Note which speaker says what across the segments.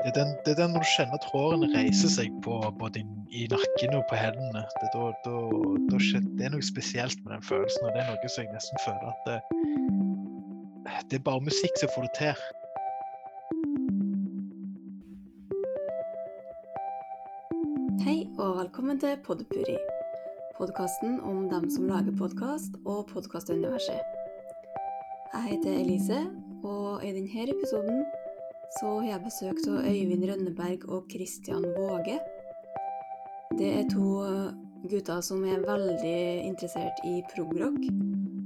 Speaker 1: Det er, den, det er den når du kjenner at hårene reiser seg på, både i, nakken og på hendene. Det, da, da, da, det er noe spesielt med den følelsen, og det er noe som jeg nesten føler at det, det er bare musikk som får det til.
Speaker 2: Hei og velkommen til Podpuri. Podkasten om dem som lager podkast og podkastuniverset. Jeg heter Elise, og i denne episoden så har jeg besøk av Øyvind Rønneberg og Christian Våge. Det er to gutter som er veldig interessert i progrock,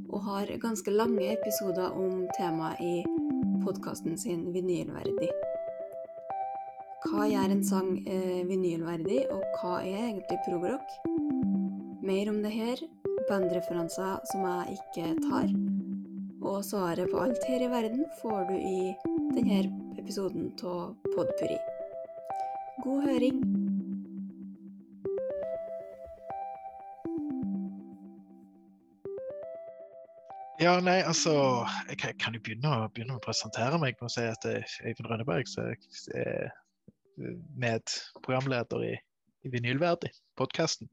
Speaker 2: og har ganske lange episoder om temaet i podkasten sin Vinylverdig. Hva gjør en sang eh, vinylverdig, og hva er egentlig progrock? Mer om det her, bandreferanser som jeg ikke tar, og svaret på alt her i verden får du i denne episoden av Podpuri. God høring!
Speaker 1: Ja, nei, altså Jeg kan jo begynne, begynne å presentere meg med å si at jeg er Øyvind Rønneberg. Så jeg er medprogramleder i, i Vinylverdig, podkasten.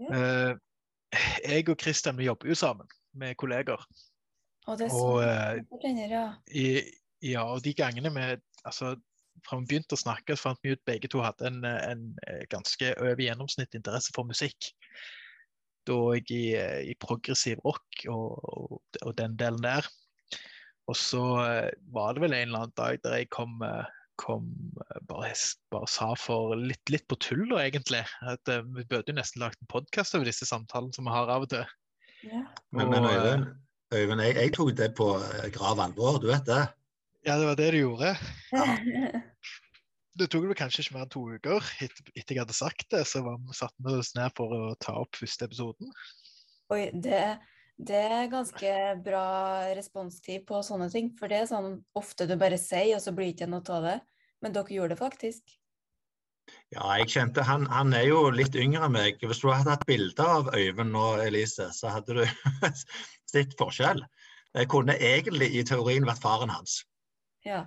Speaker 1: Ja. Uh, jeg og Kristian vi jobber jo sammen med kolleger.
Speaker 2: Og det er sånn og, uh.
Speaker 1: I, ja, og de gangene vi altså, fra vi begynte å snakke, så fant vi ut begge to hadde en, en ganske over gjennomsnitt interesse for musikk da jeg i, i progressiv rock og, og, og, den delen der. Og så eh, var det vel en eller annen dag der jeg kom, eh, kom eh, bare, bare, sa for litt, litt på tull, da, egentlig. At vi burde jo nesten lagt en podkast over disse samtalene som vi har av og til.
Speaker 3: Ja. Men, men Øyvind, Øyvind jeg, jeg, tok det på grav alvor, du vet det?
Speaker 1: Ja, det var det du gjorde. Ja. det tok vel kanskje ikke mer enn to uker etter, etter jeg hadde sagt det, så var vi satt vi oss ned for å ta opp første episoden.
Speaker 2: Oi, det, det, er ganske bra responstid på sånne ting. For det er sånn ofte du bare sier, og så blir det ikke noe av det. Men dere gjorde det faktisk.
Speaker 3: Ja, jeg kjente han, han er jo litt yngre enn meg. Hvis du hadde hatt bilde av Øyvind og Elise, så hadde du sett forskjell. Jeg kunne egentlig i teorien vært faren hans.
Speaker 2: Ja.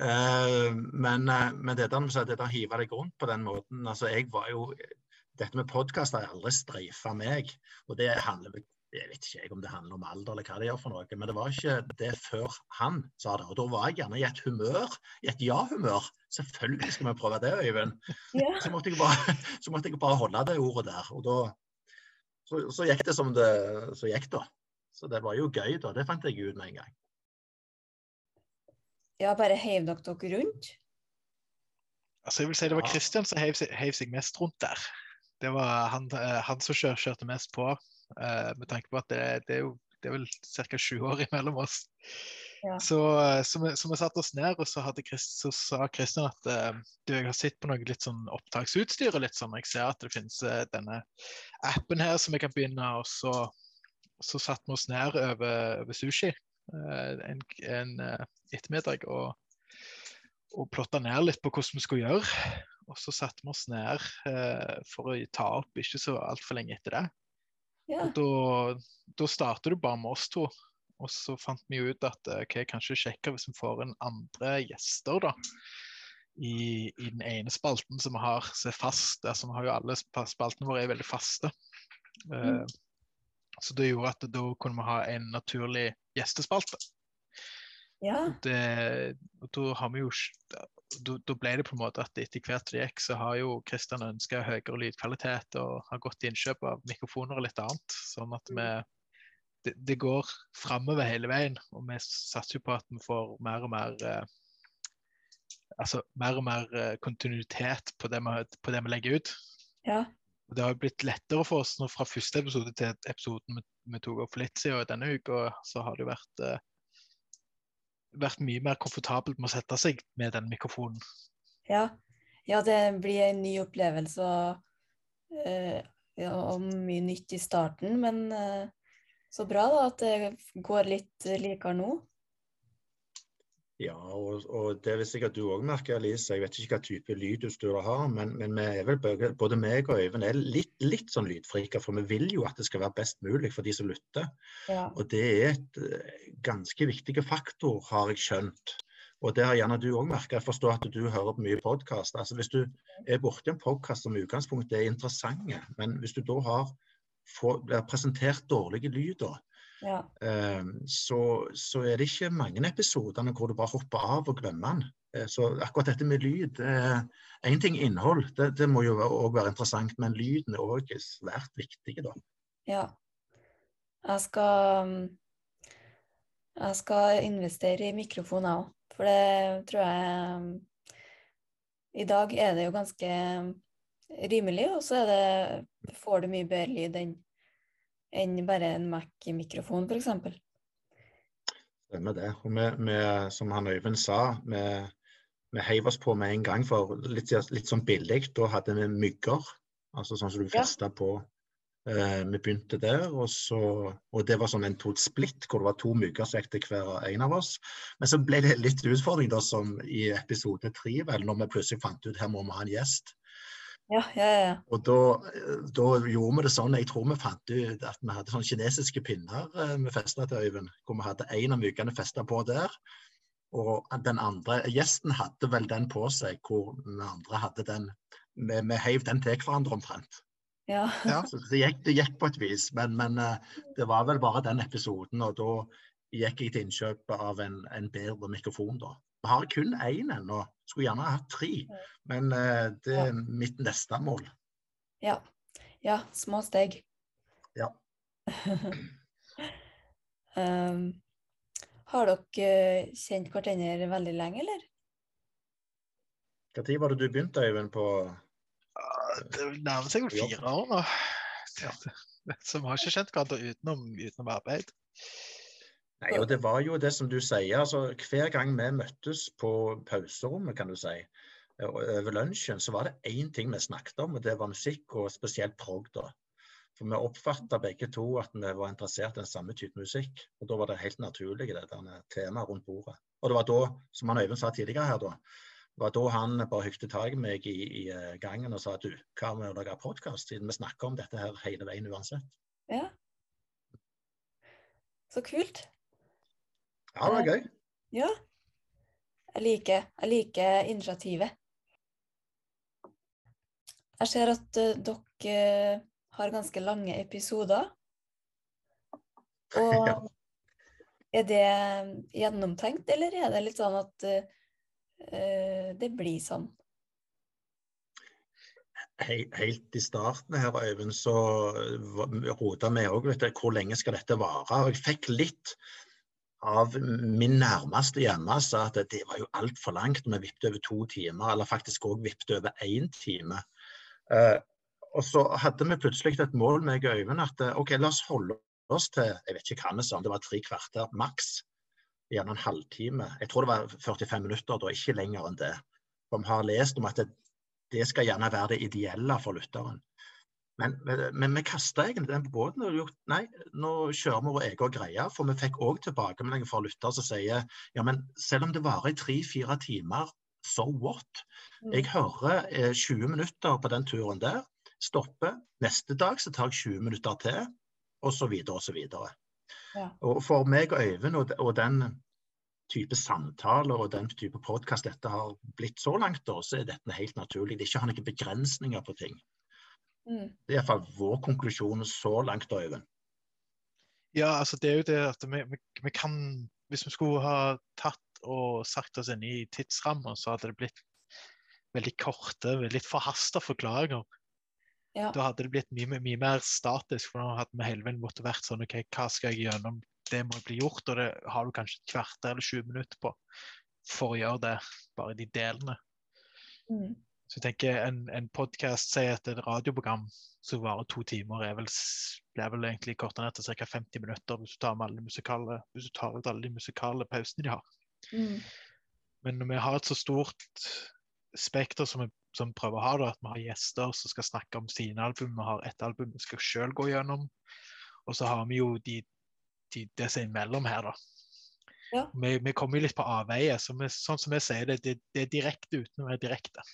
Speaker 3: Uh, men, uh, men det der, det der hive deg rundt på den måten altså jeg var jo, Dette med podkast har aldri streifa meg. og det handler jeg vet ikke om det handler om alder eller hva det gjør for noe, men det var ikke det før han sa det. Og da var jeg gjerne i et humør, i et ja-humør. Selvfølgelig skal vi prøve det, Øyvind. Ja. Så, måtte jeg bare, så måtte jeg bare holde det ordet der. Og da så, så gikk det som det så gikk, da. Så det var jo gøy, da. Det fant jeg ut med en gang.
Speaker 2: Ja, bare heiv dere dere rundt?
Speaker 1: Altså, jeg vil si det var Kristian som heiv, heiv, seg mest rundt der. Det var han, eh, han som kjør, kjørte mest på, uh, med tanke på at det, det, er jo det er vel ca. sju år imellom oss. Ja. Så, eh, så, vi, så, vi, satte oss ned, og så, Christ, så sa Kristian at uh, du, jeg har sett på noe litt sånn opptaksutstyr. og litt sånn, Jeg ser at det finnes uh, denne appen her som jeg kan begynne. Og så, så satte vi oss ned over, over sushi en, en eh, ettermiddag og, og plotta ned litt på hvordan vi skulle gjøre. Og så satte vi oss ned eh, for å ta opp ikke så altfor lenge etter det. Ja. Og da, da starter du bare med oss to. Og så fant vi ut at ok, kanskje sjekke hvis vi får en andre gjester, da. I, i, den ene spalten som vi har som er fast. Altså, vi har jo alle spaltene våre er veldig faste. Mm. Uh, så det gjorde at da kunne vi ha en naturlig gjestespalte.
Speaker 2: Ja.
Speaker 1: Det, da har vi jo da, da, ble det på en måte at etter hvert det gikk, så har jo Kristian ønska høyere lydkvalitet og har gått til innkjøp av mikrofoner og litt annet. Sånn at vi det, det går framover hele veien, og vi satser jo på at vi får mer og mer eh, altså mer og mer eh, kontinuitet på det, vi, på det vi legger ut.
Speaker 2: Ja.
Speaker 1: Det har blitt lettere for oss nå fra første episode til episoden vi, tok opp for litt siden Og denne uka. Så har det vært, uh, vært mye mer komfortabelt med å sette seg med den mikrofonen.
Speaker 2: Ja, ja det blir en ny opplevelse og, uh, ja, og mye nytt i starten. Men uh, så bra da at det går litt likere nå.
Speaker 3: Ja, og, og, det vil sikkert du òg merke, Alice. Jeg vet ikke hva type lydutstyr du har, men, men vel både meg og Øyvind er litt, litt sånn lydfrika, for vi vil jo at det skal være best mulig for de som lytter.
Speaker 2: Ja.
Speaker 3: Og det er et uh, ganske viktig faktor, har jeg skjønt, Og det har gjerne du òg merka. Jeg forstår at du hører på mye podkast. Altså, hvis du er borti en podkast som i utgangspunktet er interessante, men hvis du da har blir presentert dårlige lyder,
Speaker 2: Ja.
Speaker 3: eh, så, så er det ikke mange episodene hvor du bare hopper av og glemmer den. Eh, så akkurat dette med lyd Én ting innhold, det, det må jo òg være interessant, men lyden er òg svært viktig. da.
Speaker 2: ja. Jeg skal Jeg skal investere i mikrofon, jeg òg. For det tror jeg I dag er det jo ganske rimelig, og så det, får du mye bedre lyd enn enn bare en Mac-mikrofon, f.eks.
Speaker 3: Stemmer det. Og vi, vi, som han Øyvind sa, vi, vi heiv oss på med en gang. For litt, litt sånn billig, da hadde vi mygger. Altså sånn som du
Speaker 2: Ja.
Speaker 3: på. Eh, vi begynte der, og, så, og det var sånn en to splitt, hvor det var to mygger som gikk til hver en av oss. Men så ble det litt utfordring, da, som i episode tre, vel, når vi plutselig fant ut her må vi ha en gjest.
Speaker 2: Ja, ja, ja.
Speaker 3: Og da, da gjorde vi det sånn, jeg tror vi fant ut at vi hadde sånne kinesiske pinner eh, vi festa til Øyvind. Hvor vi hadde en av mykene festa på der. Og den andre gjesten hadde vel den på seg, hvor den andre hadde den Vi, vi heiv den til hverandre omtrent.
Speaker 2: ja.
Speaker 1: Ja.
Speaker 3: Så det gikk, det gikk på et vis, men, men eh, det var vel bare den episoden. Og da gikk jeg til innkjøp av en, en bedre mikrofon, da. Vi har kun én ennå. Skulle gjerne hatt tre, men eh, det er mitt neste mål.
Speaker 2: Ja. ja. Små steg.
Speaker 3: Ja.
Speaker 2: um, har dere kjent hverandre veldig lenge, eller?
Speaker 3: Når var det du begynte, Øyvind, på
Speaker 1: Ja, Det nærmer seg vel fire år nå. Så vi har ikke kjent hverandre utenom, utenom arbeid.
Speaker 3: Nei, og Det var jo det som du sier. altså Hver gang vi møttes på pauserommet, kan du si, og over lunsjen, så var det én ting vi snakket om, og det var musikk, og spesielt prog. da. For vi oppfatta begge to at vi var interessert i den samme type musikk. Og da var det helt naturlig, det der temaet rundt bordet. Og det var da, som han Øyvind sa tidligere her, da, var da han bare hykte tak i meg i, i eh, gangen og sa du, hva med å lage podkast, siden vi snakker om dette her hele veien uansett.
Speaker 2: Ja. Så kult.
Speaker 3: Ja, det var gøy.
Speaker 2: Ja. Jeg liker, jeg liker initiativet. Jeg ser at uh, dere eh, har ganske lange episoder. Og
Speaker 3: Ja.
Speaker 2: er det gjennomtenkt, eller er det litt sånn at eh, eh, det blir sånn?
Speaker 3: Helt i starten her, Øyvind, så rota vi òg hvor lenge skal dette vare. Og jeg fikk litt av min nærmeste hjemme sa at det var jo altfor langt. Vi vippet over to timer, eller faktisk òg vippet over én time. Eh, og så hadde vi plutselig et mål, meg og Øyvind, at eh, OK, la oss holde oss til jeg vet ikke hva vi sa, om det var tre kvarter maks. Gjerne en halvtime. Jeg tror det var 45 minutter, da, ikke lenger enn det. For vi har lest om at det, det skal gjerne være det ideelle for lytteren. Men, men vi kasta egentlig den på båten og gjort nei, nå kjører vi vår egen greie. For vi fikk òg tilbakemeldinger fra lytter som sier ja, men selv om det varer i tre-fire timer, so what? Jeg hører eh, 20 minutter på den turen der, stopper. Neste dag så tar jeg 20 minutter til, osv. osv.
Speaker 2: Ja.
Speaker 3: Og for meg og Øyvind og, og den type samtaler og den type podkast dette har blitt så langt, da, så er dette helt naturlig. Det ikke har noen begrensninger på ting.
Speaker 2: Mm.
Speaker 3: Det er iallfall vår konklusjon så langt, Øyvind.
Speaker 1: Ja, altså det er jo det at vi, vi, vi kan Hvis vi skulle ha tatt og sagt oss inn i tidsrammer, så hadde det blitt veldig korte, litt forhasta forklaringer.
Speaker 2: Ja.
Speaker 1: Da hadde det blitt mye, mye mer statisk, for nå hadde vi hele veien måttet vært sånn OK, hva skal jeg gjennom? Det må bli gjort, og det har du kanskje et kvarter eller 20 minutter på for å gjøre det, bare de delene.
Speaker 2: Mm.
Speaker 1: Så jeg tenker en, en podkast sier at et radioprogram som varer to timer, er vel, blir vel egentlig kortere ned til ca. 50 minutter hvis du tar med alle de musikale, hvis du tar ut alle de musikale pausene de har.
Speaker 2: Mm.
Speaker 1: Men når vi har et så stort spekter som vi som prøver å ha, da, at vi har gjester som skal snakke om sine album, vi har ett album vi skal sjøl gå gjennom, og så har vi jo de, de, det som er imellom her, da.
Speaker 2: Ja.
Speaker 1: Vi, vi kommer jo litt på avveie, så vi, sånn som jeg sier det, det, det er direkte uten å være direkte.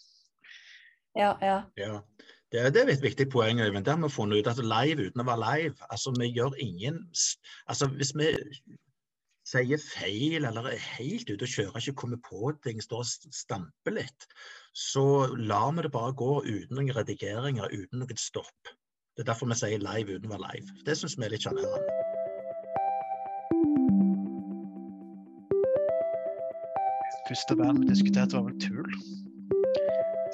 Speaker 2: Ja, ja.
Speaker 3: Ja. Det, er- det er et viktig poeng, Øyvind. Det har vi funnet ut. at Live uten å være live. Altså, vi gjør ingen Altså, hvis vi sier feil eller er helt ute og kjører, ikke kommer på ting, står og stamper litt, så lar vi det bare gå uten noen redigeringer, uten noen stopp. Det er derfor vi sier live uten å være live. Det syns vi er litt sjarmerende.
Speaker 1: Første band vi diskuterte, var vel Tool.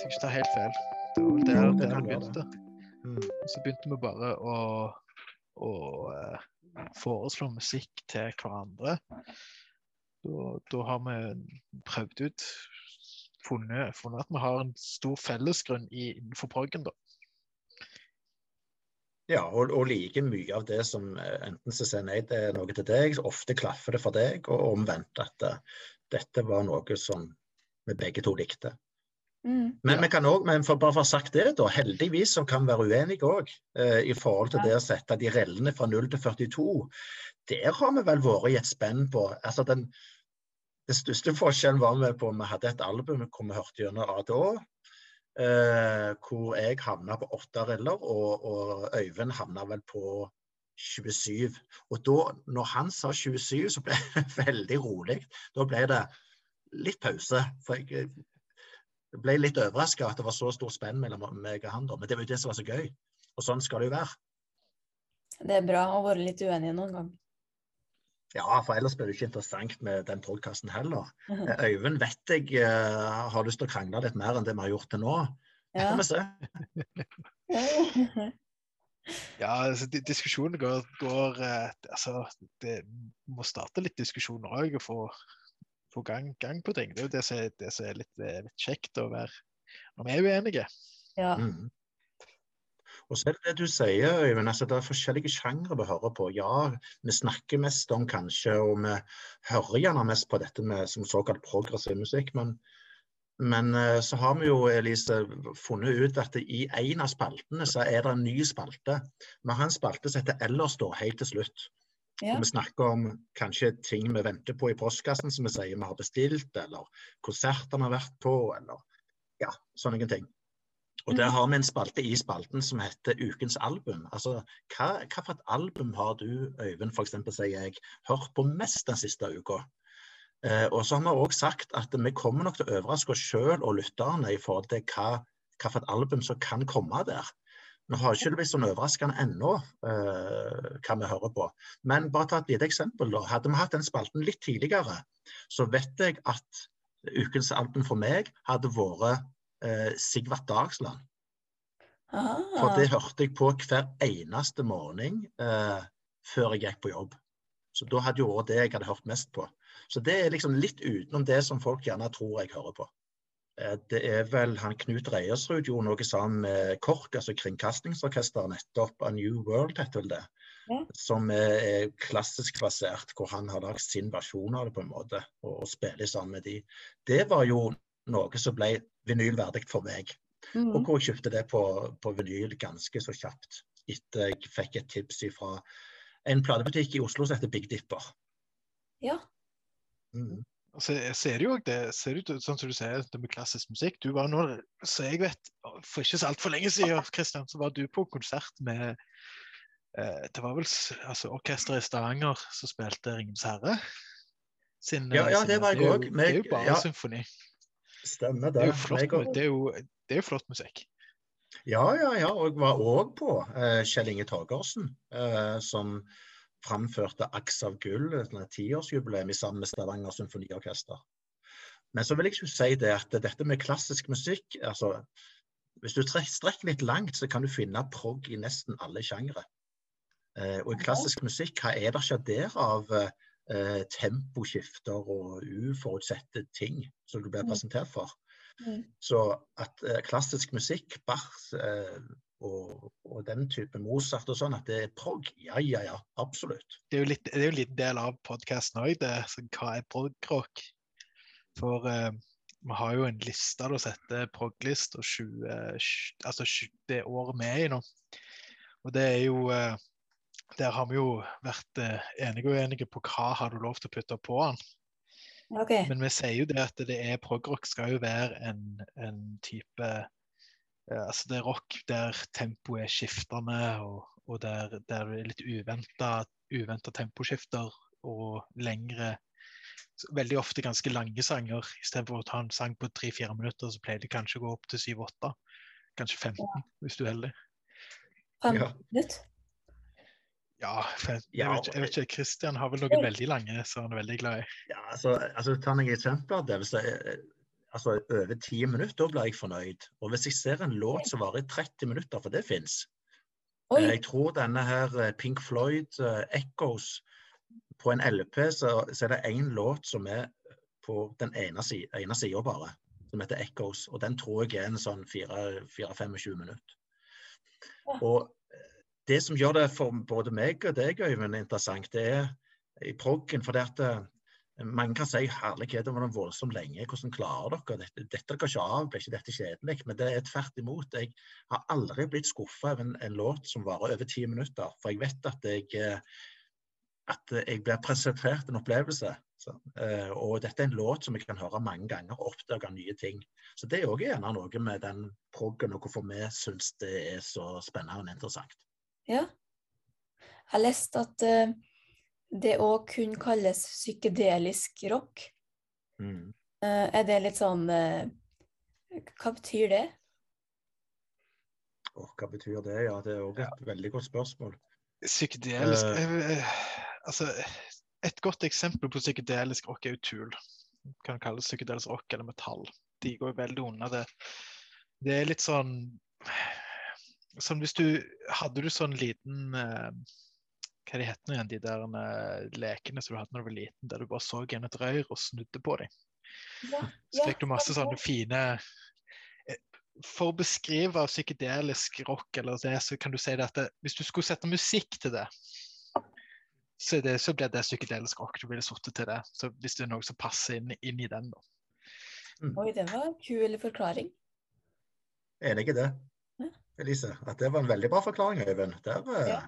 Speaker 1: Hvis jeg ikke tar helt feil. Det var vel der,
Speaker 3: det
Speaker 1: der
Speaker 3: han
Speaker 1: begynte. Og så begynte vi bare å, å eh, foreslå musikk til hverandre. Da, da har vi prøvd ut funnet, funnet at vi har en stor fellesgrunn i, innenfor proggen, da.
Speaker 3: Ja, og, og like mye av det som eh, enten så sier nei, det er noe til deg, så ofte klaffer det for deg, og omvendt at eh, dette var noe som vi begge to likte.
Speaker 2: Mm.
Speaker 3: Men vi kan også, men for bare for å ha sagt det, da, heldigvis som kan være uenige òg, eh, i forhold til
Speaker 2: Ja.
Speaker 3: det å sette de rellene fra 0 til 42. Der har vi vel vært i et spenn på altså den, den største forskjellen var med på om vi hadde et album hvor vi hørte gjennom A til Å, eh, hvor jeg havna på åtte riller, og, og Øyvind havna vel på 27. Og da, når han sa 27, så ble det veldig rolig. Da ble det litt pause. For jeg jeg ble litt overraska at det var så stor spenn mellom meg og han. da, Men det var jo det som var så gøy. Og sånn skal det jo være.
Speaker 2: Det er bra å være litt uenige noen gang.
Speaker 3: Ja, for ellers blir det ikke interessant med den podkasten heller. Eh, Øyvind vet jeg eh, har lyst til å krangle litt mer enn det vi har gjort til nå. Det
Speaker 2: Ja.
Speaker 3: får vi se.
Speaker 1: Ja, altså, diskusjonen går, går eh, Altså, det må starte litt diskusjoner òg, og få, få gang, gang på ting. Det er jo det som er, det som er litt, eh, litt kjekt å være når vi er uenige.
Speaker 2: ja.
Speaker 3: Mm. Og så er det det du sier, Øyvind. altså Det er forskjellige sjangre vi hører på. Ja, vi snakker mest om kanskje, og vi hører gjerne mest på dette med som såkalt progressiv musikk. Men, men eh, så har vi jo, Elise, funnet ut at i en av spaltene så er det en ny spalte. Vi har en spalte som heter Ellers, da, helt til slutt.
Speaker 2: Ja.
Speaker 3: Vi snakker om kanskje ting vi venter på i postkassen, som vi sier vi har bestilt, eller konserter vi har vært på, eller ja, sånne ting. Og der
Speaker 2: Mhm.
Speaker 3: har vi en spalte i spalten som heter Ukens album. Altså, hva, hva for et album har du, Øyvind, eksempel, sier jeg, hørt på mest den siste uka? Eh, og så har vi òg sagt at vi kommer nok til å overraske oss sjøl og lytterne i forhold til hva, hva for et album som kan komme der. Nå har ikke det blitt sånn overraskende ennå eh, hva vi hører på. Men bare ta et lite eksempel. da. Hadde vi hatt den spalten litt tidligere, så vet jeg at ukens album for meg hadde vært eh, Sigvart Dagsland. For
Speaker 2: Ah,
Speaker 3: det hørte jeg på hver eneste morgen eh, før jeg gikk på jobb. Så da hadde jo vært det jeg hadde hørt mest på. Så det er liksom litt utenom det som folk gjerne tror jeg hører på. Eh, det er vel han Knut Reiersrud gjorde noe sammen med KORK, altså Kringkastingsorkesteret nettopp. A New World heter vel det.
Speaker 2: Ja.
Speaker 3: Som er, klassisk basert, hvor han har lagd sin versjon av det på en måte, og, og spiller sammen med de. Det var jo noe som ble vinylverdig for meg. Og
Speaker 2: mhm.
Speaker 3: hvor jeg kjøpte det på, på vinyl ganske så kjapt. Etter jeg fikk et tips fra en platebutikk i Oslo som heter Big Dipper.
Speaker 2: Ja.
Speaker 3: Mm.
Speaker 1: Og jeg så er jo det, ser ut sånn som du sier, det med klassisk musikk. Du var nå, så jeg vet, for ikke så altfor lenge siden, Christian, så var du på konsert med eh, Det var vel altså, orkesteret i Stavanger som spilte 'Ringens herre'. Sin,
Speaker 3: Ja, ja,
Speaker 1: sin-
Speaker 3: det var jeg òg.
Speaker 1: Det er jo bare
Speaker 3: ja.
Speaker 1: symfoni.
Speaker 3: Stemmer
Speaker 1: Det
Speaker 3: det.
Speaker 1: er jo flott, det er jo, det er jo flott musikk.
Speaker 3: Ja, ja, ja. Og jeg var òg på eh, Kjell Inge Torgersen, eh, som framførte 'Aks av gull', et tiårsjubileum sammen med Stavanger Symfoniorkester. Men så vil jeg ikke si det at dette med klassisk musikk altså, Hvis du strekker litt langt, så kan du finne prog i nesten alle sjangre. Eh, og i klassisk musikk, hva er det ikke der av eh, temposkifter og uforutsette ting som du blir
Speaker 2: Mm.
Speaker 3: presentert for?
Speaker 2: Mm.
Speaker 3: Så at eh, klassisk musikk, Bach eh, og, og den type Mozart og sånn, at det er prog, ja, ja, ja, absolutt.
Speaker 1: Det er jo litt, det er jo liten del av podkasten òg, det. Så hva er progrock? For eh, vi har jo en liste som heter proglist, og 20, sj- altså 20, det året vi er i nå. Og det er jo eh, Der har vi jo vært eh, enige og uenige på hva har du lov til å putte på den.
Speaker 2: Okay.
Speaker 1: Men vi sier jo det at det er progrock skal jo være en, en type eh, Altså det er rock der tempoet er skiftende, og, og der, der det er litt uventa, temposkifter og lengre Veldig ofte ganske lange sanger. Istedenfor å ta en sang på tre-fire minutter, så pleier de kanskje å gå opp til syv-åtte. Kanskje 15, ja. hvis du er heldig.
Speaker 2: Fem ja. minutter?
Speaker 1: Ja, jeg, jeg, vet, jeg, vet, ikke. Christian har vel noen veldig lange som han er veldig glad i.
Speaker 3: Ja, altså, altså Ta noen eksempler. Det, hvis det, altså, over ti minutter, da blir jeg fornøyd. Og hvis jeg ser en låt som varer i 30 minutter, for det fins Jeg tror denne her eh, Pink Floyd, uh, Echoes på en LP så, så er det én låt som er på den ene, sida bare, som heter Echoes. Og den tror jeg er en sånn 4-25 minutter. Ja. Og eh, det som gjør det for både meg og deg, Øyvind, interessant, det er i proggen. For det at eh, mange kan si herlighet, det var voldsomt lenge. Hvordan klarer dere dette? Dette går ikke av, blir ikke dette kjedelig? Men det er tvert imot. Jeg har aldri blitt skuffa over en, en, låt som varer over ti minutter. For jeg vet at jeg eh, at jeg blir presentert en opplevelse. Så, uh, og dette er en låt som jeg kan høre mange ganger og oppdage nye ting. Så det er òg gjerne noe med den proggen og hvorfor vi syns det er så spennende og interessant.
Speaker 2: Ja. Jeg har lest at uh, det òg kun kalles psykedelisk rock. Mm. Uh, er det litt sånn Hva betyr det?
Speaker 3: Oh, hva betyr det? Ja, det er òg et ja. veldig godt spørsmål.
Speaker 1: Psykedelisk altså, Et godt eksempel på psykedelisk rock er jo Tool. Kan kalles psykedelisk rock eller metall. De går veldig unna det. Det er litt sånn Som hvis du Hadde du sånn liten uh, Hva de het igjen, de der uh, lekene som du hadde da du var liten, der du bare så igjen et rør og snudde på dem? Ja, så fikk du masse sånne fine eh, for å beskrive psykedelisk rock, eller det, så kan du si det at det, hvis du skulle sette musikk til det, så, det, så blir det psykedelisk rock. Du ville sittet til det. Så hvis det er noe som passer inn, inn i den, da.
Speaker 2: Mm. Oi, det var en kul forklaring.
Speaker 3: Er det ikke det. Elise. At det var en veldig bra forklaring, Øyvind. Der, eh, ja.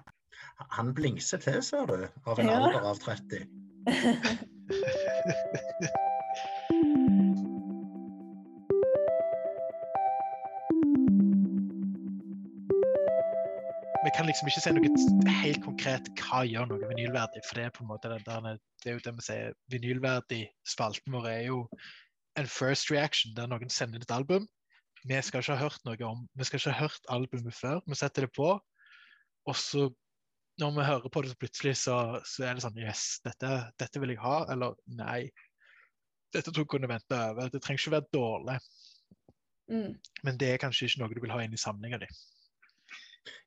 Speaker 3: Han blingser til, ser du, av en ja. alder av 30.
Speaker 1: vi kan liksom ikke si noe helt konkret hva gjør noe vinylverdig. For det er på en måte der, det er jo det vi sier, vinylverdig. Spalten vår er jo en first reaction, der noen sender et album. Vi skal ikke ha hørt noe om, vi skal ikke ha hørt albumet før. Vi setter det på, og så når vi hører på det, så plutselig så, så er det sånn Yes, dette, dette, vil jeg ha. Eller nei, dette tror jeg kunne vente over. Det trenger ikke være dårlig. Mm. Men det er kanskje ikke noe du vil ha inn i samlinga di.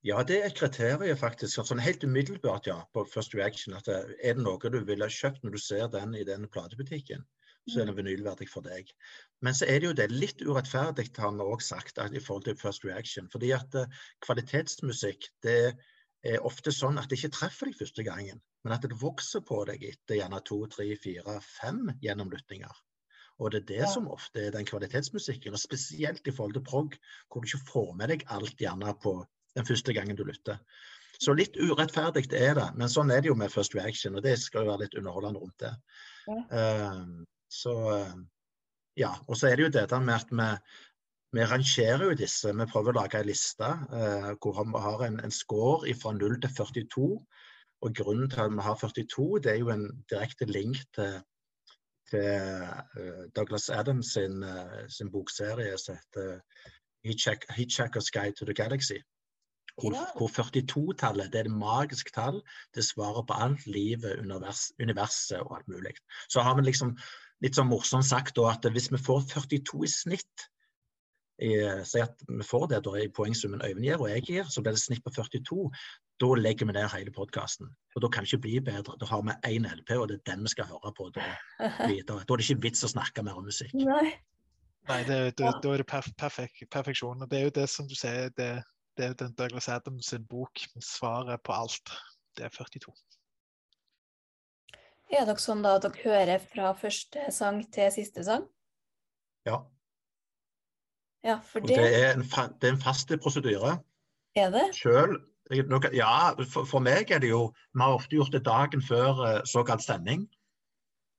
Speaker 3: Ja, det er et kriterium faktisk. Sånn helt umiddelbart, ja, på first reaction. at eh, Er det noe du ville kjøpt når du ser den i den platebutikken, så er det vinylverdig for deg. Men så er det jo det litt urettferdig, har vi òg sagt, i forhold til first reaction. Fordi at uh, kvalitetsmusikk det er ofte sånn at det ikke treffer deg første gangen, men at det vokser på deg etter gjerne to, tre, fire, fem gjennomlyttinger. Og det er det ja. som ofte er den kvalitetsmusikken, og spesielt i forhold til prog, hvor du ikke får med deg alt gjerne på den første gangen du lytter. Så litt urettferdig er det, men sånn er det jo med First Reaction, og det skal jo være litt underholdende rundt det. Ja. Uh, så uh, ja. Og så er det jo dette med at vi, vi rangerer jo disse. Vi prøver å lage en liste eh, hvor vi har en, en score fra 0 til 42. Og grunnen til at vi har 42, det er jo en direkte link til, til Douglas Adams sin, sin bokserie som heter Hitchhiker's Guide to the Galaxy. Hvor, ja. hvor 42-tallet det er et magisk tall. Det svarer på alt livet, univers, universet og alt mulig. Så har vi liksom litt sånn morsomt sagt da, at hvis vi får 42 i snitt Si at vi får det da i poengsummen Øyvind gir og jeg gir, så blir det snitt på 42. Da legger vi ned hele podkasten. Og da kan det ikke bli bedre. Da har vi én LP, og det er den vi skal høre på da videre. Da er det ikke vits å snakke mer om musikk.
Speaker 2: Nei.
Speaker 1: Nei, det, det, da er det perfek, perfeksjon. Og det er jo det som du sier, det, det er den Douglas Adams sin bok med svaret på alt. Det er 42.
Speaker 2: Er dere sånn da at dere hører fra første sang til siste sang?
Speaker 3: Ja.
Speaker 2: Ja, for det...
Speaker 3: det, er en, det er en fast prosedyre.
Speaker 2: Er det?
Speaker 3: Selv, ja, for, for, meg er det jo Vi har ofte gjort det dagen før uh, såkalt sending.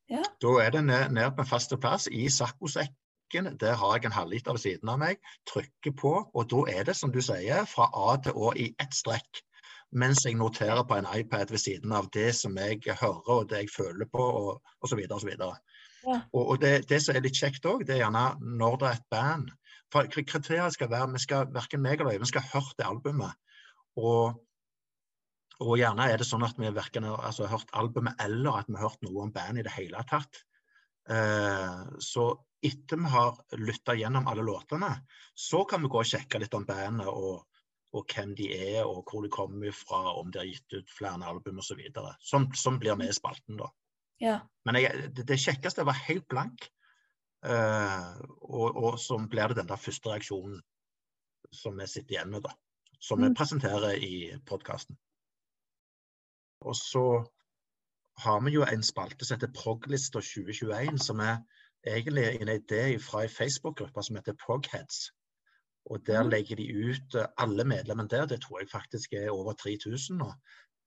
Speaker 2: Ja.
Speaker 3: Da er det ned, ned på en fast plass i saccosekk benken. Der har jeg en halvliter ved siden av meg. Trykker på, og da er det som du sier, fra A til Å i ett strekk. Mens jeg noterer på en iPad ved siden av det som jeg hører og det jeg føler på, og osv. osv.
Speaker 2: Ja.
Speaker 3: Og, og det, det som er litt kjekt òg, det er gjerne når det er et band. For kriteriet skal være vi skal, Verken meg eller Øyvind skal ha hørt det albumet. Og, og gjerne er det sånn at vi verken har altså, hørt albumet eller at vi har hørt noe om bandet i det hele tatt. Eh, så etter vi har lytta gjennom alle låtene, så kan vi gå og sjekke litt om bandet og, og hvem de er, og hvor de kommer fra, om de har gitt ut flere album osv. Som, sånn blir med i spalten, da.
Speaker 2: Ja.
Speaker 3: Men jeg, det, det kjekkeste var helt blank. Uh, og, og så blir det den der første reaksjonen som vi sitter igjen med, da. Som vi
Speaker 2: Mm.
Speaker 3: presenterer i podkasten. Og så har vi jo en spalte som heter Proglista 2021, som er egentlig en idé fra ei Facebook-gruppe som heter Progheads. Og der legger de ut eh, alle medlemmene der, det tror jeg faktisk er over 3000 nå,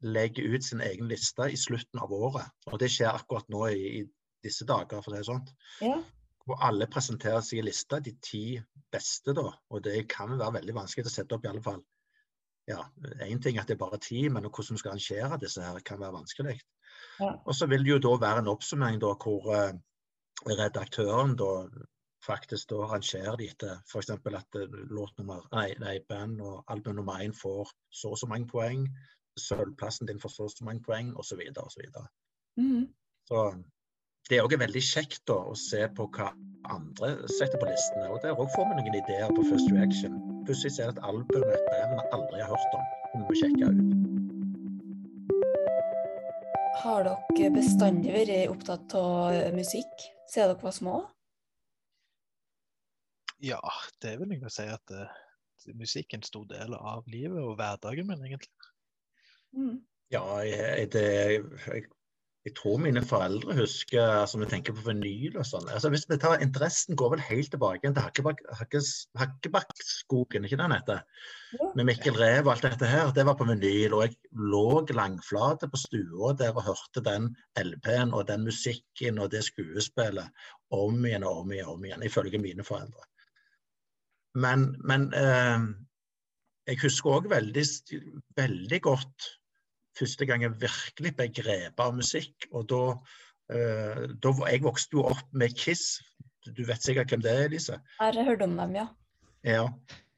Speaker 3: legger ut sin egen liste i slutten av året. Og det skjer akkurat nå i, i disse dager, for det er sånn.
Speaker 2: Ja.
Speaker 3: Hvor alle presenterer sin liste, de ti beste, da. Og det kan være veldig vanskelig å sette opp, i alle fall. Ja, Én ting at det er bare ti, men hvordan man skal arrangere disse her, kan være vanskelig.
Speaker 2: Ja.
Speaker 3: Og så vil det jo da være en oppsummering da, hvor eh, redaktøren da faktisk da rangerer de etter f.eks. at eh, låt nummer, nei, nei, band og album nummer én får så og så mange poeng, sølvplassen din får så og så mange poeng, osv. osv.
Speaker 2: Mhm.
Speaker 3: Så det er òg veldig kjekt da, å se på hva andre setter på listene. Og der òg får vi noen ideer på First Reaction. Plutselig ser jeg et album et band vi aldri har hørt om. som vi må sjekke ut.
Speaker 2: Har dere bestandig vært opptatt av musikk siden dere var små?
Speaker 1: Ja, det er vel noe å si at uh, musikk er en stor del av livet og hverdagen min, egentlig.
Speaker 2: Mm.
Speaker 3: Ja, jeg, det, jeg, jeg tror mine foreldre husker altså vi tenker på vinyl og sånn. Altså, hvis vi tar Interessen går vel helt tilbake til Hakkebakkskogen, ikke den heter?
Speaker 2: Ja.
Speaker 3: Med Mikkel Rev og alt dette her. Det var på vinyl. Og jeg lå langflate på stua der og hørte den LP-en og den musikken og det skuespillet om igjen og om igjen, om igjen ifølge mine foreldre. Men, men eh, jeg husker òg veldig, veldig godt første gang jeg virkelig ble grepet av musikk. Og da, eh, da Jeg vokste jo opp med Kiss. Du vet sikkert hvem det er, Elise?
Speaker 2: Har hørt om dem, ja.
Speaker 3: Ja.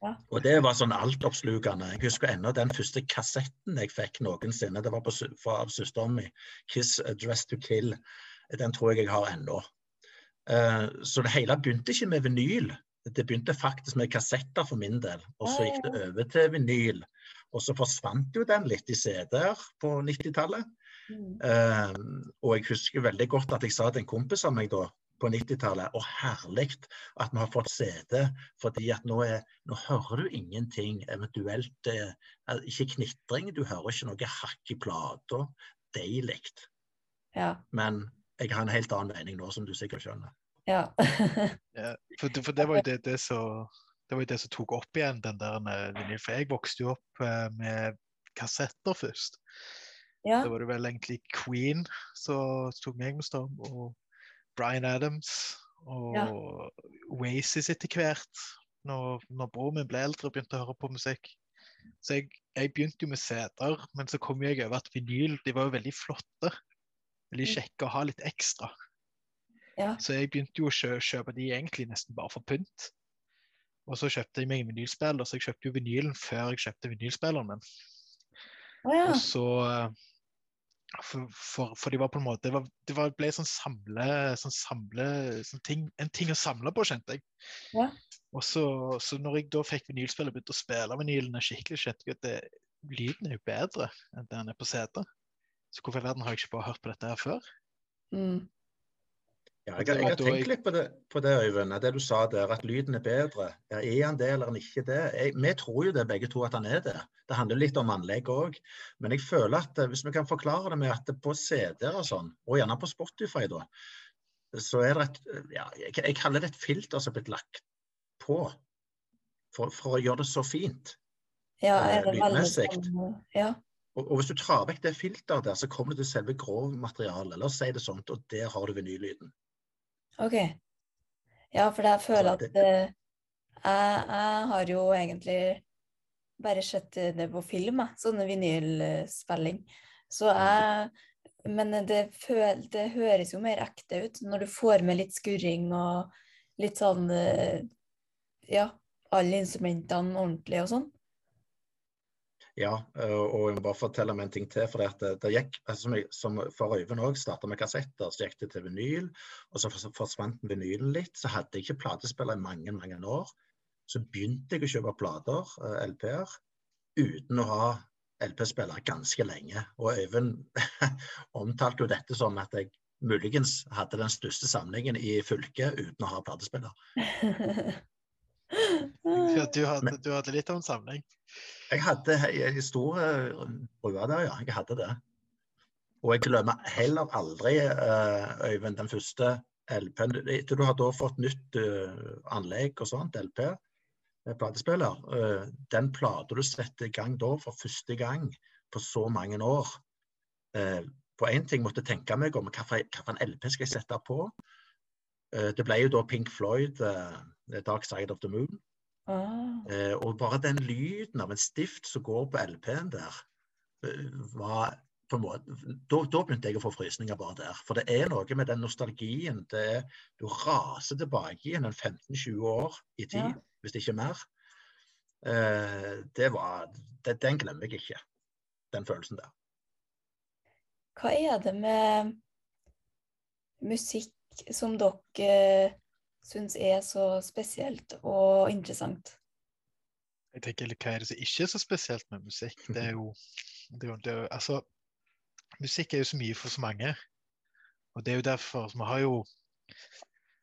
Speaker 2: Ja.
Speaker 3: Og det var sånn altoppslukende. Jeg husker ennå den første kassetten jeg fikk noensinne. Det var på, fra av søsteren min. 'Kiss uh, Dress to Kill'. Den tror jeg jeg har ennå. Uh, så det hele begynte ikke med vinyl. Det begynte faktisk med kassetter for min del. Og så gikk det over til vinyl. Og så forsvant jo den litt i CD-er på 90-tallet.
Speaker 2: Mm.
Speaker 3: Uh, og jeg husker veldig godt at jeg sa til en kompis av meg da på 90-tallet Å, herlig at vi har fått CD, fordi at nå, er, nå hører du ingenting. Eventuelt eh, ikke knitring, du hører ikke noe hakk i plata. Deilig.
Speaker 2: Ja.
Speaker 3: Men jeg har en helt annen mening nå, som du sikkert skjønner.
Speaker 2: Ja.
Speaker 1: Ja, for, det- for det var jo det, det som det var jo det som tok opp igjen den der vinyl. For jeg vokste jo opp eh, med kassetter først.
Speaker 2: ja.
Speaker 1: Da var det vel egentlig Queen som tok meg med storm, og Bryan Adams og
Speaker 2: Ja.
Speaker 1: Oasis etter hvert. Når, når broren min ble eldre og begynte å høre på musikk. Så jeg, jeg begynte jo med CD-er, men så kom jeg over at vinyl de var jo veldig flotte. Veldig
Speaker 2: Mm.
Speaker 1: kjekke å ha litt ekstra.
Speaker 2: Ja.
Speaker 1: Så jeg begynte jo å kjø kjøpe de egentlig nesten bare for pynt. Og så kjøpte jeg meg vinylspiller, så jeg kjøpte jo vinylen før jeg kjøpte vinylspilleren min.
Speaker 2: Oh, ja.
Speaker 1: Og så eh, for, for, for de var på en måte Det, var, det var, ble sånn samle, sånn samle sånn ting, En ting å samle på, kjente jeg.
Speaker 2: Ja.
Speaker 1: Og så, så når jeg da fikk vinylspillet og begynte å spille vinylene skikkelig, kjente jeg at det, lyden er jo bedre enn den er på CD. Så hvorfor i verden har jeg ikke bare hørt på dette her før?
Speaker 2: Mm.
Speaker 3: Ja, jeg, jeg,
Speaker 1: jeg
Speaker 3: har tenkt litt på det, på det, Øyvind. Det du sa der, at lyden er bedre. Ja, er han det, eller er han ikke det? Jeg, vi tror jo det begge to, at han er det. Det handler litt om anlegg òg. Men jeg føler at eh, hvis vi kan forklare det med at det på CD-er og sånn, og gjerne på Spotify, da, så er det et ja, jeg, jeg kaller det et filter som er blitt lagt på. For, for å gjøre det så fint.
Speaker 2: Ja,
Speaker 3: Eh,
Speaker 2: er det
Speaker 3: lydmessig.
Speaker 2: sånn Ja.
Speaker 3: Og, og hvis du tar vekk det filteret der, så kommer du til selve grovmaterialet. La oss si det sånt, og der har du vinyllyden.
Speaker 2: OK. Ja, for jeg føler at eh, jeg, jeg har jo egentlig bare sett det på film, jeg. Sånne vinylspilling. Så jeg Men det, føl, det høres jo mer ekte ut når du får med litt skurring og litt sånn eh, Ja, alle instrumentene ordentlig og sånn.
Speaker 3: Ja, og jeg må bare fortelle meg en ting til. for det, det gikk, altså som, jeg, som For Øyvind òg starta med kassetter, så gikk det til vinyl. Og så forsvant vinylen litt. Så hadde jeg ikke platespiller i mange, mange år. Så begynte jeg å kjøpe plater, LP-er, uten å ha LP-spiller ganske lenge. Og Øyvind omtalte jo dette som at jeg muligens hadde den største samlingen i fylket uten å ha platespiller.
Speaker 1: Du, hadde, du hadde litt av en samling?
Speaker 3: Jeg hadde en stor brua der, ja. Jeg hadde det. Og jeg glemmer heller aldri, Øyvind, den første LP-en. Etter du har da fått nytt anlegg og sånt, LP, platespiller, den plata du setter i gang da for første gang på så mange år på én ting måtte tenke meg om hvilken LP skal jeg sette på. Det ble jo da Pink Floyd, 'Dark Side of the Moon'.
Speaker 2: Ah.
Speaker 3: Uh, og bare den lyden av en stift som går på LP-en der, var på en måte da, da, begynte jeg å få frysninger bare der. For det er noe med den nostalgien. Det du raser tilbake igjen en 15-20 år i tid, ja. hvis ikke mer. det var det, Den glemmer jeg ikke, den følelsen der.
Speaker 2: Hva er det med musikk som dere syns er så spesielt og interessant?
Speaker 1: Jeg tenker, Hva er det som ikke er så spesielt med musikk? Det er jo, det er jo, det er jo altså, Musikk er jo så mye for så mange. Og det er jo derfor Vi har jo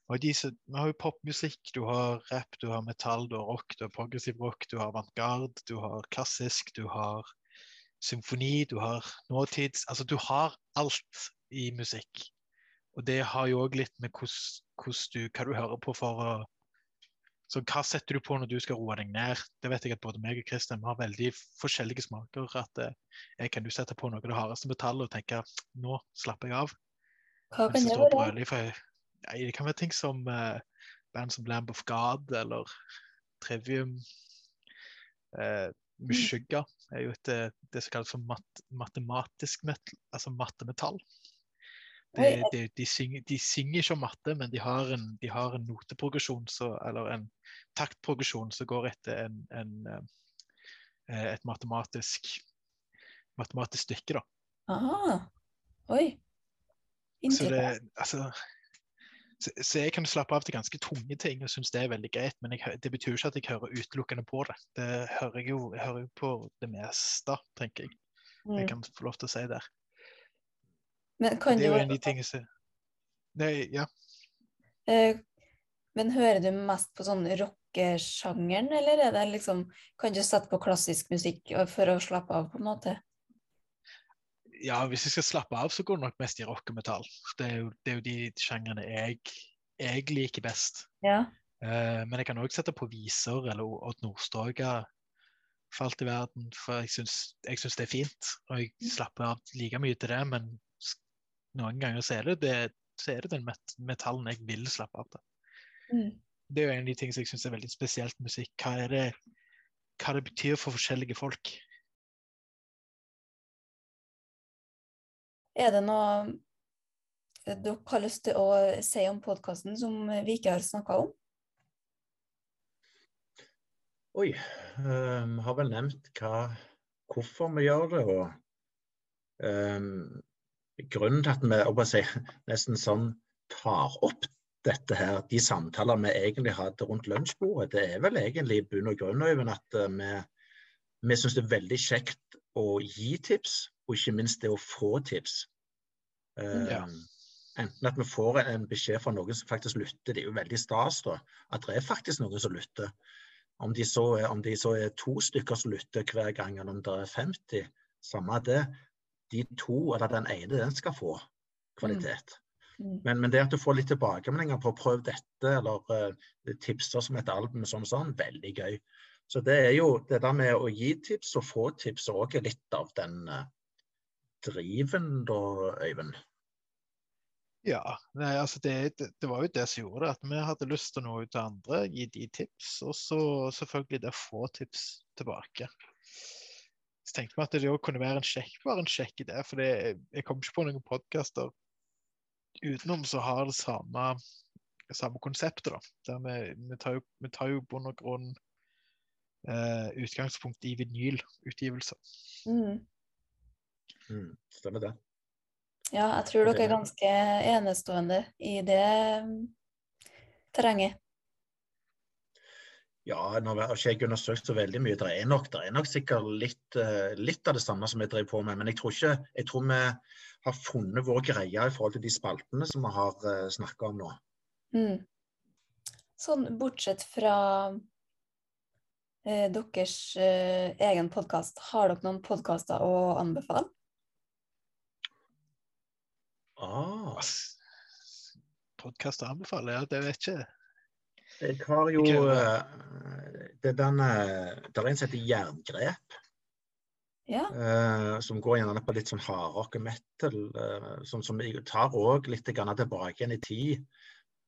Speaker 1: vi har jo popmusikk, du har rap, du har metall, du har rock, du har progressiv rock, du har avantgarde, du har klassisk, du har symfoni, du har nåtids Altså du har alt i musikk. Og det har jo òg litt med hvordan du, hva du hører på for å Så hva setter du på når du skal roe deg ned? Det vet jeg at både meg og Kristian har veldig forskjellige smaker. At eh, jeg kan jo sette på noe av det hardeste metallet og tenke nå slapper jeg av.
Speaker 2: Hva kan det være?
Speaker 1: Nei, det kan være ting som uh, band som Lamb of God eller Trivium. Uh, Mushuga er jo et, eh, det som kalles for mat, matematisk metal, altså mattemetall. De, de, de, synger, de, synger, ikke om matte, men de har en, de har en noteprogresjon, så, eller en taktprogresjon som går etter en, en, eh, et matematisk, matematisk stykke. Da.
Speaker 2: Aha. Oi.
Speaker 1: Så det, altså, så, så, jeg kan slappe av til ganske tunge ting og synes det er veldig greit, men jeg, det betyr ikke at jeg hører utelukkende på det. Det hører jeg jo jeg hører jo på det meste, tenker jeg. Jeg
Speaker 2: Mm.
Speaker 1: kan få lov til å si der.
Speaker 2: Men kan
Speaker 1: Det er jo en av de tingene som Nei, ja.
Speaker 2: Uh, Men hører du mest på sånn rockesjangeren, eller er det liksom Kan du sette på klassisk musikk for å slappe av, på en måte?
Speaker 1: ja, hvis jeg skal slappe av, så går det nok mest i rock og metall. Det er jo, det er jo de sjangrene jeg, jeg liker best.
Speaker 2: Ja.
Speaker 1: Uh, men jeg kan òg sette på viser eller Odd Nordstoga for alt i verden, for jeg syns, det er fint. Og jeg slapper av like mye til det, men noen ganger så er det, det, så er det den met metallen jeg vil slappe av til.
Speaker 2: Mm.
Speaker 1: Det er jo en av de tingene som jeg syns er veldig spesielt med musikk. Hva er det, hva det betyr for forskjellige folk.
Speaker 2: Er det noe dere har lyst til å si om podkasten som vi ikke har snakka om?
Speaker 3: Oi. Vi har vel nevnt hva, hvorfor vi gjør det. og um, Grunnen til at vi si, nesten sånn tar opp dette her, de samtaler vi egentlig hadde rundt lunsjbordet, det er vel egentlig i bunn og grunn Øyvind, at uh, vi, vi syns det er veldig kjekt å gi tips, og ikke minst det å få tips. Um,
Speaker 1: Ja.
Speaker 3: Enten at vi får en, en beskjed fra noen som faktisk lytter, det er jo veldig stas da, at det er faktisk noen som lytter. Om de, så er, om de så er to stykker som lytter hver gang, eller om det er 50, samme det. De to, eller den ene, den skal få kvalitet.
Speaker 2: Mm.
Speaker 3: Men, men det at du får litt tilbakemeldinger på å prøve dette, eller uh, tipser som et album, som sånn, veldig gøy. Så det er jo det der med å gi tips og få tips òg er litt av den uh, driven, da, Øyvind.
Speaker 1: Ja, nei, altså det, det, det var jo det som gjorde det. At vi hadde lyst til å nå ut til andre, gi de tips, og så selvfølgelig det å få tips tilbake. Så tenkte vi at det òg kunne være en kjekk, bare en kjekk idé, for det, jeg kom ikke på noen podkaster utenom som har det samme, samme konseptet. da. Der vi, vi, tar jo, vi tar jo bunn og grunn eh, utgangspunkt i vinylutgivelser.
Speaker 2: Mm.
Speaker 3: Mm, stemmer det.
Speaker 2: Ja, jeg tror dere er ganske enestående i det mm, terrenget.
Speaker 3: Ja, nå har ikke jeg undersøkt så veldig mye. Det er nok, det er nok sikkert litt, eh, litt, av det samme som jeg driver på med. Men jeg tror, ikke, jeg tror vi har funnet vår greie i forhold til de spaltene som vi har eh, snakka om nå.
Speaker 2: Mm. Sånn bortsett fra eh, deres eh, egen podkast, har dere noen podkaster å anbefale?
Speaker 3: Ah.
Speaker 1: Podkast å anbefale? Ja, det vet jeg ikke.
Speaker 3: Jeg har jo uh, det, er denne, det er en som heter Jerngrep.
Speaker 2: Ja.
Speaker 3: Uh, som går gjerne på litt sånn hardrock og metal. Uh, som, som tar òg litt tilbake igjen i tid.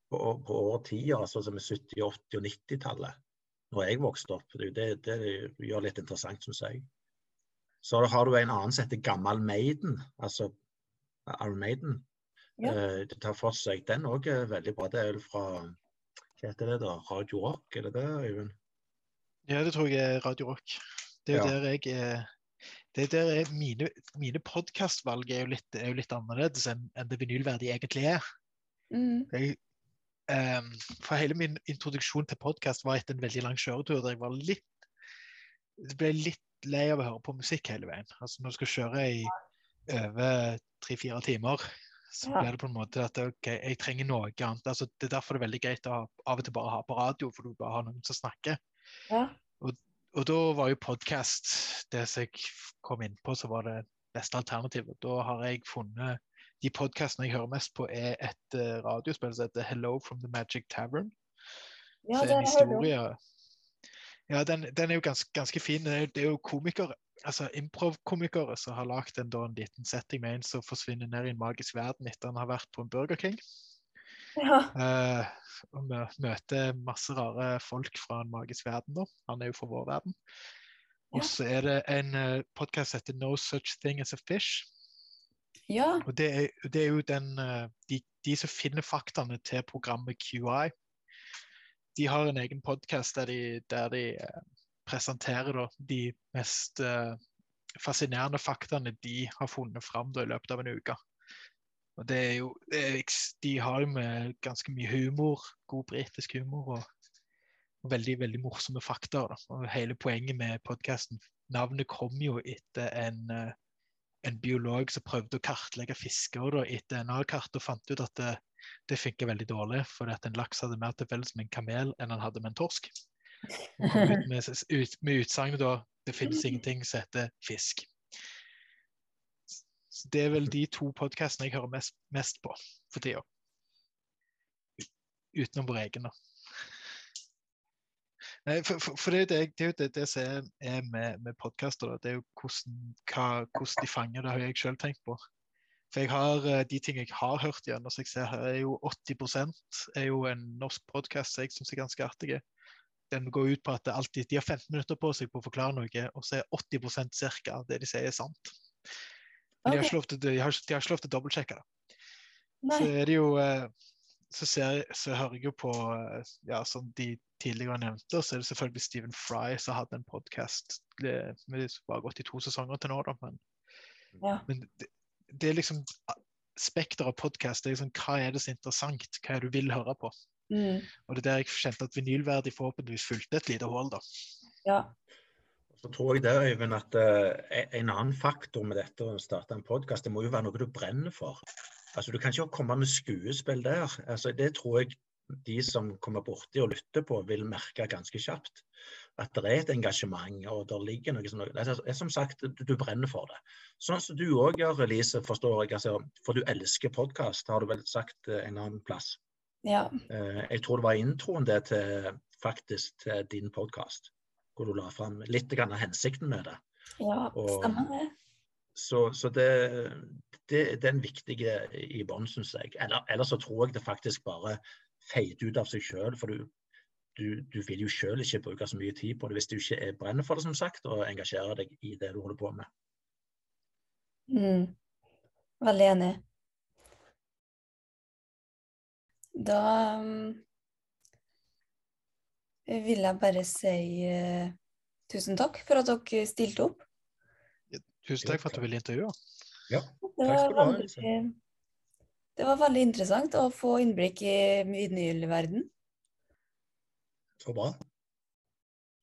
Speaker 3: På, på årtier, altså som er 70-, 80- og 90-tallet. Når jeg vokste opp. Det, det, det gjør litt interessant, syns jeg. Så har du en annen som heter Gammal Maiden. Altså Iron Maiden. Ja. Uh, det tar for seg Den òg veldig bra. Det er vel fra Hva heter det, da? Radio Rock, er det det, Øyvind?
Speaker 1: Ja, det tror jeg er Radio Rock. Det er jo ja. der jeg er det er der jeg, Mine, mine podkastvalg er, er, jo litt annerledes enn, enn det vinylverdige egentlig er.
Speaker 2: Mm.
Speaker 1: Jeg, um, for hele min introduksjon til podkast var etter en veldig lang kjøretur der jeg var litt ble litt lei av å høre på musikk hele veien. Altså Når du skal kjøre i over tre-fire timer, så blir det på en måte at ok, jeg trenger noe annet. Altså, det er derfor det er veldig greit å ha, av og til bare ha på radio, for du bare har noen som snakker.
Speaker 2: Ja.
Speaker 1: Og, og, da var jo podkast det som jeg kom inn på, så var det beste alternativet. Da har jeg funnet De podkastene jeg hører mest på, er et uh, radiospill som heter 'Hello from the Magic Tavern'.
Speaker 2: Ja, det er en historie.
Speaker 1: Ja, den, den, er jo ganske, ganske fin. Det er jo komikere altså improv-komikere som har lagd en, en, liten setting med en som forsvinner ned i en magisk verden etter han har vært på en Burger King.
Speaker 2: Ja.
Speaker 1: Uh, og møter masse rare folk fra en magisk verden. da. Han er jo fra vår verden. Og så er det en uh, eh, podkast som heter No Such Thing As A Fish.
Speaker 2: Ja.
Speaker 1: Og det er, det er jo den uh, de, de, som finner faktaene til programmet QI, de har en egen podkast der de, der de uh, presenterer da, de mest uh, fascinerende faktaene de har funnet fram da, i løpet av en uke. Og det er jo, det er, De har jo med ganske mye humor, god britisk humor og, og, veldig veldig morsomme fakta. Da. Og hele poenget med podkasten Navnet kom jo etter en, uh, en biolog som prøvde å kartlegge fisker da, etter DNA-kart, og fant ut at det, det funker veldig dårlig, fordi at en laks hadde mer til felles med en kamel enn han hadde med en torsk. Med, ut, med utsagnet da det finnes ingenting som heter fisk. Så Det er vel de to podkastene jeg hører mest, mest på for tida. Utenom vår egen, da. For, for, for, det, det, det, det, det som er med, med podkaster, det er jo hvordan, hva, hvordan, de fanger det, har jeg sjøl tenkt på. For jeg har eh, de ting jeg har hørt gjennom, som jeg ser her er jo 80% er jo en norsk podkast som jeg syns er ganske artig den går ut på at alltid, de har 15 minutter på seg på å forklare noe, og så er 80 ca. det de sier, er sant. Men okay. de, har ikke lov til, de, har, de har ikke lov til å dobbeltsjekke det. Så er det jo eh, så, ser, så hører jeg jo på eh, ja, som de tidligere nevnte, så er det selvfølgelig Stephen Fry som hadde en podkast. med bare gått i to sesonger til nå, da, men,
Speaker 2: ja.
Speaker 1: men det, det, er liksom Spekter av podkast. Liksom, hva er det så interessant? Hva er det du vil høre på?
Speaker 2: Mm.
Speaker 1: Og det er der jeg kjente at vinylverdig forhåpentligvis fulgte et lite hull, da.
Speaker 2: Ja.
Speaker 3: Så tror jeg det, Øyvind, at uh, en annen faktor med dette å starte en podkast, det må jo være noe du brenner for. Altså, Du kan ikke komme med skuespill der. Altså, det tror jeg de som kommer borti og lytter på, vil merke ganske kjapt. At det er et engasjement, og det ligger noe sånt. Det er som sagt, du, du brenner for det. Sånn som du òg gjør, Elise, forstår jeg. Altså, for du elsker podkast, har du vel sagt en annen plass.
Speaker 2: Ja.
Speaker 3: Eh, jeg tror det var introen det til faktisk til din podkast, hvor du la fram litt av hensikten med det.
Speaker 2: Ja, stemmer det.
Speaker 3: Så, så det, det, det er en viktig i bånn, syns jeg. Eller, eller så tror jeg det faktisk bare feider ut av seg sjøl. For du, du, du, vil jo sjøl ikke bruke så mye tid på det hvis du ikke er brenner for det, som sagt, og engasjerer deg i det du holder på med.
Speaker 2: Mm. Veldig enig. Da um, vil jeg bare si uh, tusen takk for at dere stilte opp.
Speaker 1: Ja, tusen takk for at du ville intervjue.
Speaker 3: Ja,
Speaker 2: takk skal du ha. Veldig, det var veldig interessant å få innblikk i vinylverden.
Speaker 3: Så bra.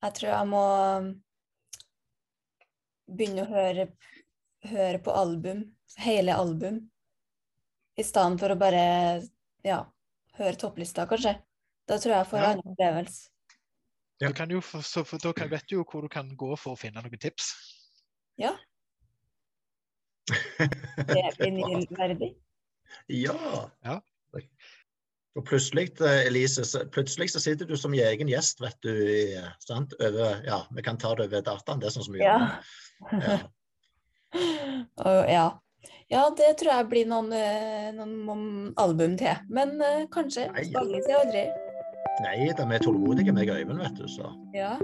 Speaker 2: Jeg tror jeg må begynne å høre, høre på album, hele album, i stedet for å bare ja, høre topplista, kanskje. Da tror jeg jeg får ja. annen opplevelse.
Speaker 1: Ja. Jo, så, da kan, vet du jo hvor du kan gå for å finne noen tips.
Speaker 2: Ja. Det er vinylverdig.
Speaker 3: Ja.
Speaker 1: ja.
Speaker 3: Og plutselig, eh, Elise, plutselig så sitter du som egen gjest, vet du. Sant? Over, ja, vi kan ta det over dataen, det er sånn som vi
Speaker 2: ja. gjør. Ja. ja. ja. det tror jeg blir noen, eh, noen album til. Men uh, kanskje. Nei, ja. aldri.
Speaker 3: Nei, de er tålmodige, meg og Øyvind, vet du. så.
Speaker 2: Ja.